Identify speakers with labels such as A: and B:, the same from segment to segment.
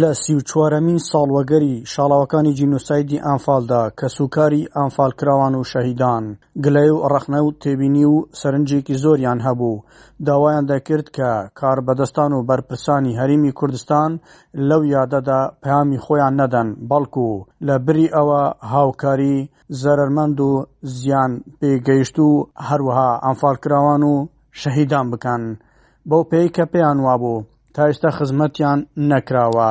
A: لە سی و چوارەمین ساڵوەگەری شاڵاوەکانی جینۆسایدی ئەنفالدا، کەسوکاری ئەنفالکراوان و شەهیدان، گلەیی و ڕەخنە و تێبینی و سەرنجێکی زۆریان هەبوو، داوایان دەکرد کە کاربەدەستان و بەرپرسانی هەرێمی کوردستان لەو یادەدا پەیامی خۆیان نەدەن، بەڵکو لە بری ئەوە هاوکاری زەرەرمەند و زیان پێ گەیشت و هەروەها ئەنفالکراوان و شەهیدان بکەن، بەو پێی کە پێیان وابوو تا ئێستا خزمەتیان نەکراوە،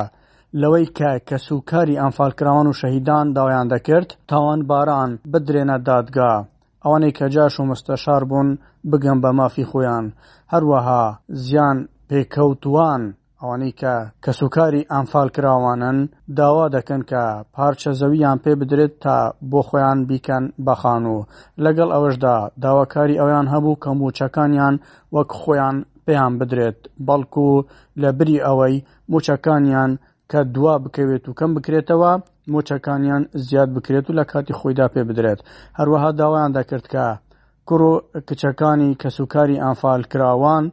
A: لەوەی کە کەسوکاری ئەنفالکراوان و شەهیدان داوایان دەکرد تاوانباران بدرێنە دادگا، ئەوانەی کە جاش و مستەشار بوون بگەن بە مافی خۆیان، هەروەها زیان پێکەوتووان ئەوانەی کە کەسوکاری ئەنفالکراوانن داوا دەکەن کە پارچە زەوییان پێ بدرێت تا بۆ خۆیان بیکەن بە خانوو، لەگەڵ ئەوەشدا داواکاری ئەوەیان هەبوو کە مووچەکانیان وەک خۆیان پێیان بدرێت، بەڵکو لە بری ئەوەی مووچەکانیان کە دوا بکەوێت و کەم بکرێتەوە، مووچەکانیان زیاد بکرێت و لە کاتی خۆیدا پێ بدرێت، هەروەها داوایان دەکرد کە کوڕ و کچەکانی کەسوکاری ئەنفالکراوان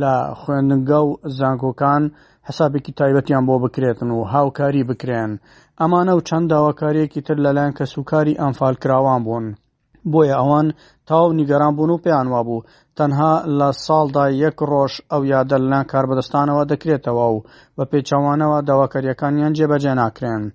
A: لە خوێندنگە و زانکۆکان حسابێکی تایبەتیان بۆ بکرێتن و هاوکاری بکرێن. ئەمانە و چەند داواکارییەکی تر لەلایەن کەسوکاری ئەنفالکراوان بوون. بۆیە ئەوان تەواو نیگەران بوون و پێیان وابوو تەنها لە ساڵدا یەک ڕۆژ ئەو یادە لەلایەن کاربەدەستانەوە دەکرێتەوە و بە پێچەوانەوە داواکارییەکانیان جێبەجێ ناکرێن.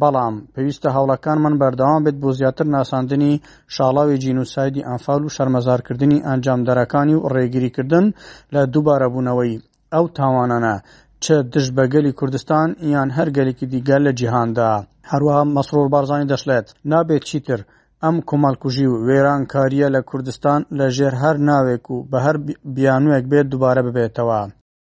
A: بەڵام پێویستە هەوڵەکانمان بەردەوام بێت بۆ زیاتر ناساندنی شاڵاوی جینوسایدی ئەنفال و شەرمەزارکردنی ئەنجامدەرەکانی و ڕێگریکردن لە دووبارەبوونەوەی ئەو تاوانانە چ دژ بە گەلی کوردستان یان هەر گەلێکی دیگە لە جیهاندا. هەروەها مەسرور بارزانی دەشڵێت، نابێت چیتر ئەم کۆمەڵکوژی و وێرانکارییە لە کوردستان لە ژێر هەر ناوێک و بە هەر بیانووێک بێت دووبارە ببێتەوە.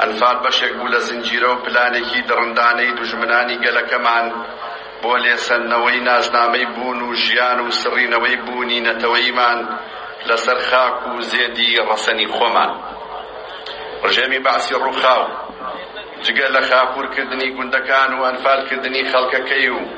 B: ئەنفال بەشێک بوو لە زنجیرە و پلانێکی دڕندانەی دوژمنانی گەلەکەمان بۆ لێسەندنەوەی ناسنامەی بوون و ژیان و سڕینەوەی بوونی نەتەوەییمان لەسەر خاک و زێدی ڕەسەنی خۆمان. ڕژێمی بەعسی ڕووخاو جگە لە خاپوورکردنی گوندەکان و ئەنفالکردنی خەڵکەکەی و،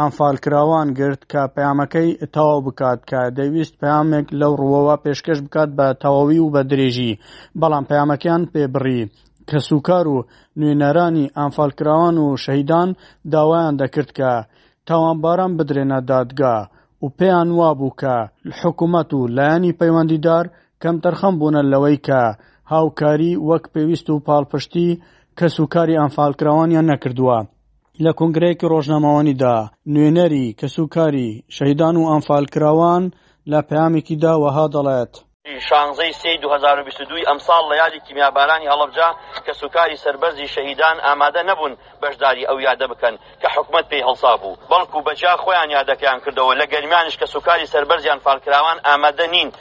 A: ئەنفالکراوان گرت کە پەیامەکەی تەواو بکات کە دەیویست پەیامێک لەو ڕووەوە پێشکەش بکات بە تەواوی و بە درێژی بەڵام پەیامەکەیان پێ بڕی. کەسوکار و نوێنەرانی ئەنفالکراوان و شەهیدان داوایان دەکرد کە تاوانباران بدرێنە دادگا و پێیان وابوو کە حکومەت و لایەنی پەیوەندیدار کەمتەرخەم بوونە لەوەی کە هاوکاری وەک پێویست و پاڵپشتی کەسوکاری ئەنفالکراوانیان نەکردووە. لە کۆنگرەیەکی ڕۆژنامەوانیدا نوێنەری کەسوکاری شەهیدان و ئەنفالکراوان لە پەیامێکیدا وەها دەڵێت.
C: ی شانزەی سێی دوو هەزار و بیست و دوو ی ئەمساڵ لە یادی کیمیابارانی هەڵەبجە کەسوکاری سەربەرزی شەهیدان ئامادە نەبوون بەشداری ئەو یادە بکەن کە حکومەت پێی هەڵسابوو بەڵکو بەجیا خۆیان یادەکەیان کردەوە لە گەرمیانیش کەسوکاری سەربەرزی ئەنفالکراوان ئامادە نین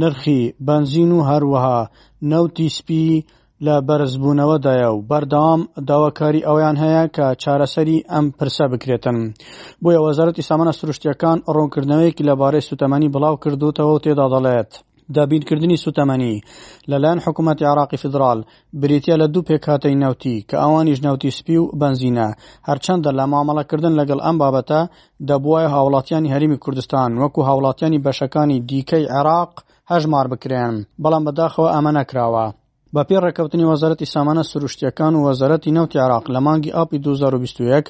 A: نرخی بەنزین و هەروەها نەوتی سپی لە بەرزبوونەوەدایە و بەردەوام داواکاری ئەوەیان هەیە کە چارەسەری ئەم پرسە بکرێتن. بۆیە وەزارەتی سامانە سروشتییەکان ڕوونکردنەوەیەکی لەبارەی سووتەمەنی بڵاوکردووتەوە و تێدا دەڵێت، دابینکردنی سووتەمەنی لەلایەن حکومەتی عێراقی فیدراڵ بریتییە لە دوو پێکهاتەی نەوتی کە ئەوانیش نەوتی سپی و بەنزینە، هەرچەندە لە مامەڵەکردن لەگەڵ ئەم بابەتە دەبوایە هاوڵاتیانی هەرێمی کوردستان وەکو هاوڵاتیانی بەشەکانی دیکەی عێراق هەژمار بکرێن، بەڵام بەداخەوە ئەمە نەکراوە. بەپێی ڕێککەوتنی وەزارەتی سامانە سروشتییەکان و وەزارەتی نەوتی عێراق لە مانگی ئابی دوو هەزار و بیست و یەک،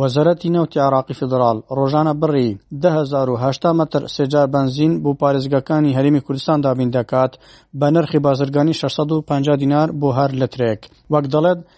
A: وەزارەتی نەوتی عێراقی فیدراڵ ڕۆژانە بڕی دە هەزار و هەشتا مەتر سێجار بەنزین بۆ پارێزگاکانی هەرێمی کوردستان دابین دەکات بە نرخی بازرگانی شەش سەد و پەنجا دینار بۆ هەر لترێک، وەک دەڵێت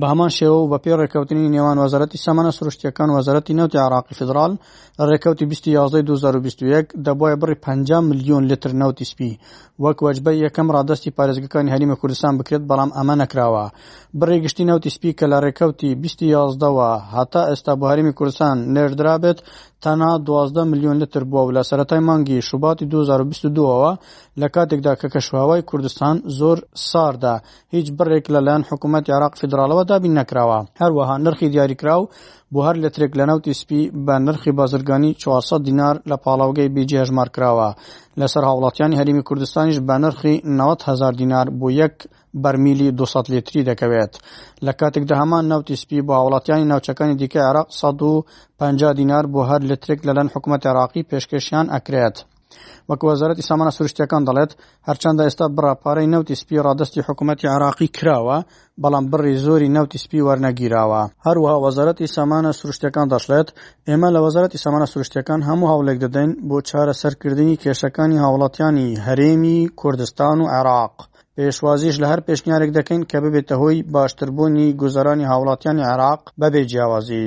A: بە هەمان شێوە و بەپێی ڕێککەوتنی نێوان وەزارەتی سامانە سروشتیەکان وەزارەتی نەوتی عراقی فیدرال لە ڕێککەوتی 2011 2021 دەبواە بڕی 50 ملیۆن لتر نەوتی سپی وەک وەجبە یەکەم ڕادستی پارێزگەکانی هەریمە کوردستان بکرێت بەڵام ئەمە نەکراوە بڕی گشتی نەوتی سپی کە لە ڕێککەوتی 2011ەوە هەتا ئێستا بۆ هەرمی کوردستان نێردرابێت تەنا 12 ملیۆن لتر بووە و لە سەتای مانگی شوباتی 2022ەوە لە کاتێکدا کە کەشوهوای کوردستان زۆر ساردا هیچ بڕێک لەلایەن حکوومەتی عێراق فیدراڵەوە دابین نەکراوە، هەروەها نرخی دیاریکراو بۆ هەر لترێک لە نەوتی سپی بە نرخی بازرگانی چوار سەد دینار لە پاڵاوگەی بیجی هەژمار کراوە، لەسەر هاوڵاتیانی هەرێمی کوردستانیش بە نرخی نەوەد هەزار دینار بۆ یەک بەرمیلی دوو سەد لتری دەکەوێت، لە کاتێکدا هەمان نەوتی سپی بۆ هاوڵاتیانی ناوچەکانی دیکەی عێراق سەد و پەنجا دینار بۆ هەر لترێک لەلایەن حکوومەتی عێراقی پێشکێشیان ئەکرێت. وەک وەزارەتی سامانە سروشتیەکان دەڵێت هەرچەندە ئێستا بڕە پارەی نەوتی سپی ڕادستی حکوومەتتی عراقی کراوە بەڵام بڕی زۆری نەوتی سپی وەرنەگیراوە هەروها وەزارەتی سامانە سروشتەکان دەشڵێت ئێمە لە وەزارەتی سامانە سروشتەکان هەموو هەوڵێک دەدەین بۆ چارە سەرکردنی کێشەکانی هاوڵاتیانی هەرێمی کوردستان و عێراق پێشوازیش لە هەر پێشنیارێک دەکەین کە ببێتە هۆی باشتربوونی گوزەرانی هاوڵاتیانی عێراق بەبێ جیاوازی